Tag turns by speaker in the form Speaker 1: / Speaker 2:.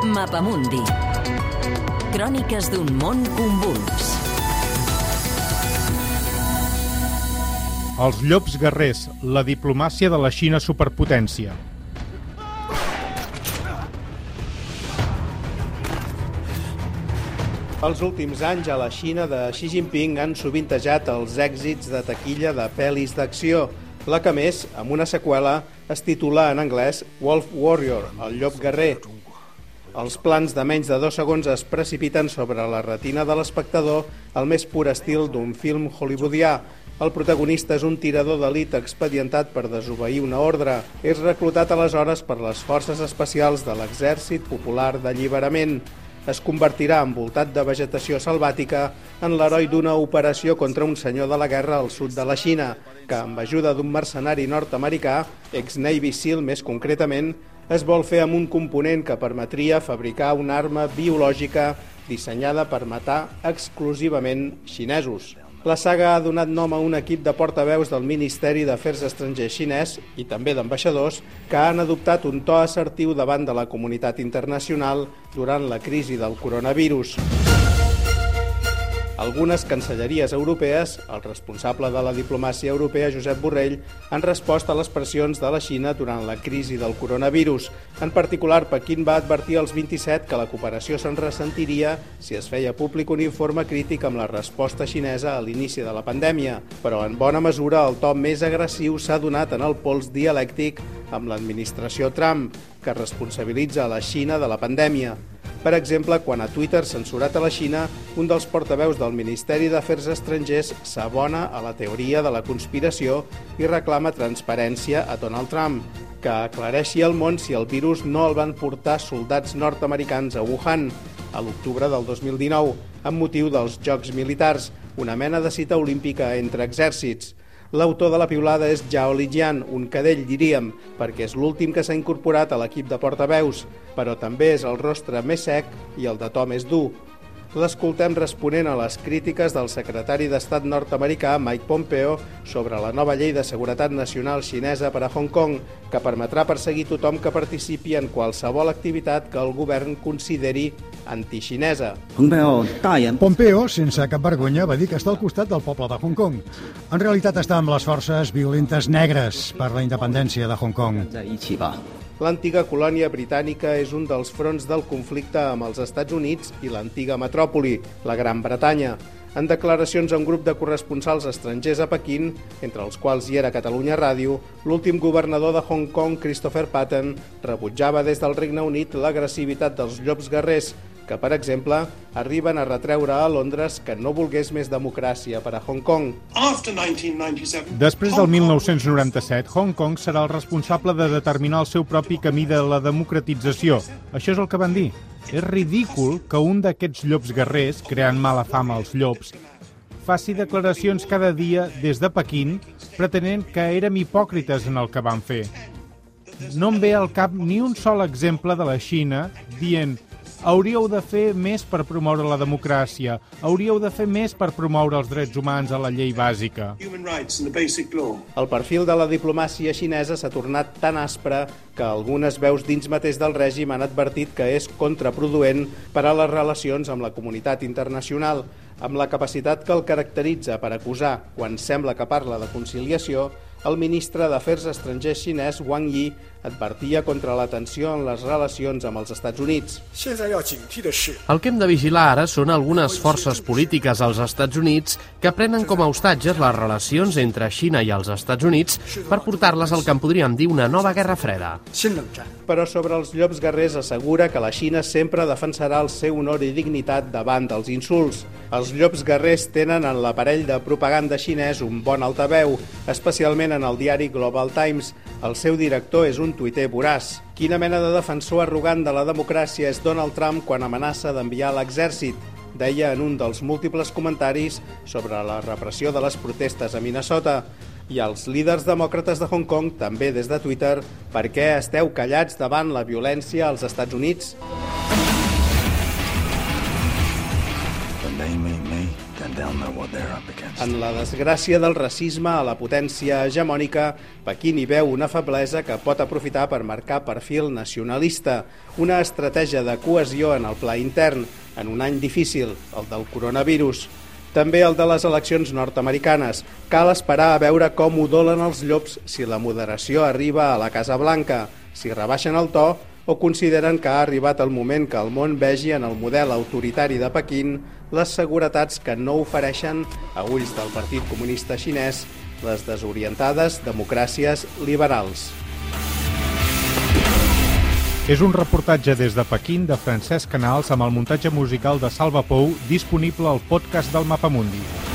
Speaker 1: Mapamundi. Cròniques d'un món convuls.
Speaker 2: Els llops guerrers, la diplomàcia de la Xina superpotència. Els últims anys a la Xina de Xi Jinping han sovintejat els èxits de taquilla de pel·lis d'acció, la que més, amb una seqüela, es titula en anglès Wolf Warrior, el llop guerrer. Els plans de menys de dos segons es precipiten sobre la retina de l'espectador al més pur estil d'un film hollywoodià. El protagonista és un tirador d'elit expedientat per desobeir una ordre. És reclutat aleshores per les forces especials de l'Exèrcit Popular d'Alliberament es convertirà envoltat de vegetació selvàtica en l'heroi d'una operació contra un senyor de la guerra al sud de la Xina, que amb ajuda d'un mercenari nord-americà, ex-Navy SEAL més concretament, es vol fer amb un component que permetria fabricar una arma biològica dissenyada per matar exclusivament xinesos. La saga ha donat nom a un equip de portaveus del Ministeri d'Afers Estrangers xinès i també d'ambaixadors que han adoptat un to assertiu davant de la comunitat internacional durant la crisi del coronavirus. Algunes cancelleries europees, el responsable de la diplomàcia europea, Josep Borrell, han respost a les pressions de la Xina durant la crisi del coronavirus. En particular, Pequín va advertir als 27 que la cooperació se'n ressentiria si es feia públic un informe crític amb la resposta xinesa a l'inici de la pandèmia. Però, en bona mesura, el to més agressiu s'ha donat en el pols dialèctic amb l'administració Trump, que responsabilitza la Xina de la pandèmia. Per exemple, quan a Twitter, censurat a la Xina, un dels portaveus del Ministeri d'Afers Estrangers s'abona a la teoria de la conspiració i reclama transparència a Donald Trump, que aclareixi al món si el virus no el van portar soldats nord-americans a Wuhan a l'octubre del 2019, amb motiu dels Jocs Militars, una mena de cita olímpica entre exèrcits. L'autor de la piulada és Zhao Lijian, un cadell, diríem, perquè és l'últim que s'ha incorporat a l'equip de portaveus, però també és el rostre més sec i el de to més dur. L'escoltem responent a les crítiques del secretari d'Estat nord-americà Mike Pompeo sobre la nova llei de seguretat nacional xinesa per a Hong Kong, que permetrà perseguir tothom que participi en qualsevol activitat que el govern consideri antixinesa.
Speaker 3: Pompeo, sense cap vergonya, va dir que està al costat del poble de Hong Kong. En realitat està amb les forces violentes negres per la independència de Hong Kong.
Speaker 2: L'antiga colònia britànica és un dels fronts del conflicte amb els Estats Units i l'antiga metròpoli, la Gran Bretanya. En declaracions a un grup de corresponsals estrangers a Pequín, entre els quals hi era Catalunya Ràdio, l'últim governador de Hong Kong, Christopher Patton, rebutjava des del Regne Unit l'agressivitat dels llops guerrers, que, per exemple, arriben a retreure a Londres que no volgués més democràcia per a Hong Kong. Després del 1997, Hong Kong serà el responsable de determinar el seu propi camí de la democratització. Això és el que van dir. És ridícul que un d'aquests llops guerrers, creant mala fama als llops, faci declaracions cada dia des de Pequín pretenent que érem hipòcrites en el que van fer. No em ve al cap ni un sol exemple de la Xina dient hauríeu de fer més per promoure la democràcia, hauríeu de fer més per promoure els drets humans a la llei bàsica. El perfil de la diplomàcia xinesa s'ha tornat tan aspre que algunes veus dins mateix del règim han advertit que és contraproduent per a les relacions amb la comunitat internacional, amb la capacitat que el caracteritza per acusar, quan sembla que parla de conciliació, el ministre d'Afers Estrangers xinès Wang Yi advertia contra la tensió en les relacions amb els Estats Units.
Speaker 4: El que hem de vigilar ara són algunes forces polítiques als Estats Units que prenen com a hostatges les relacions entre Xina i els Estats Units per portar-les al que en podríem dir una nova guerra freda.
Speaker 2: Però sobre els llops guerrers assegura que la Xina sempre defensarà el seu honor i dignitat davant dels insults. Els llops guerrers tenen en l'aparell de propaganda xinès un bon altaveu, especialment en el diari Global Times. El seu director és un tuiter voraç. Quina mena de defensor arrogant de la democràcia és Donald Trump quan amenaça d'enviar l'exèrcit? Deia en un dels múltiples comentaris sobre la repressió de les protestes a Minnesota. I els líders demòcrates de Hong Kong, també des de Twitter, per què esteu callats davant la violència als Estats Units? En la desgràcia del racisme a la potència hegemònica, Pequín hi veu una feblesa que pot aprofitar per marcar perfil nacionalista, una estratègia de cohesió en el pla intern, en un any difícil, el del coronavirus. També el de les eleccions nord-americanes. Cal esperar a veure com ho dolen els llops si la moderació arriba a la Casa Blanca, si rebaixen el to o consideren que ha arribat el moment que el món vegi en el model autoritari de Pequín les seguretats que no ofereixen, a ulls del Partit Comunista Xinès, les desorientades democràcies liberals.
Speaker 5: És un reportatge des de Pequín de Francesc Canals amb el muntatge musical de Salva Pou disponible al podcast del Mapamundi.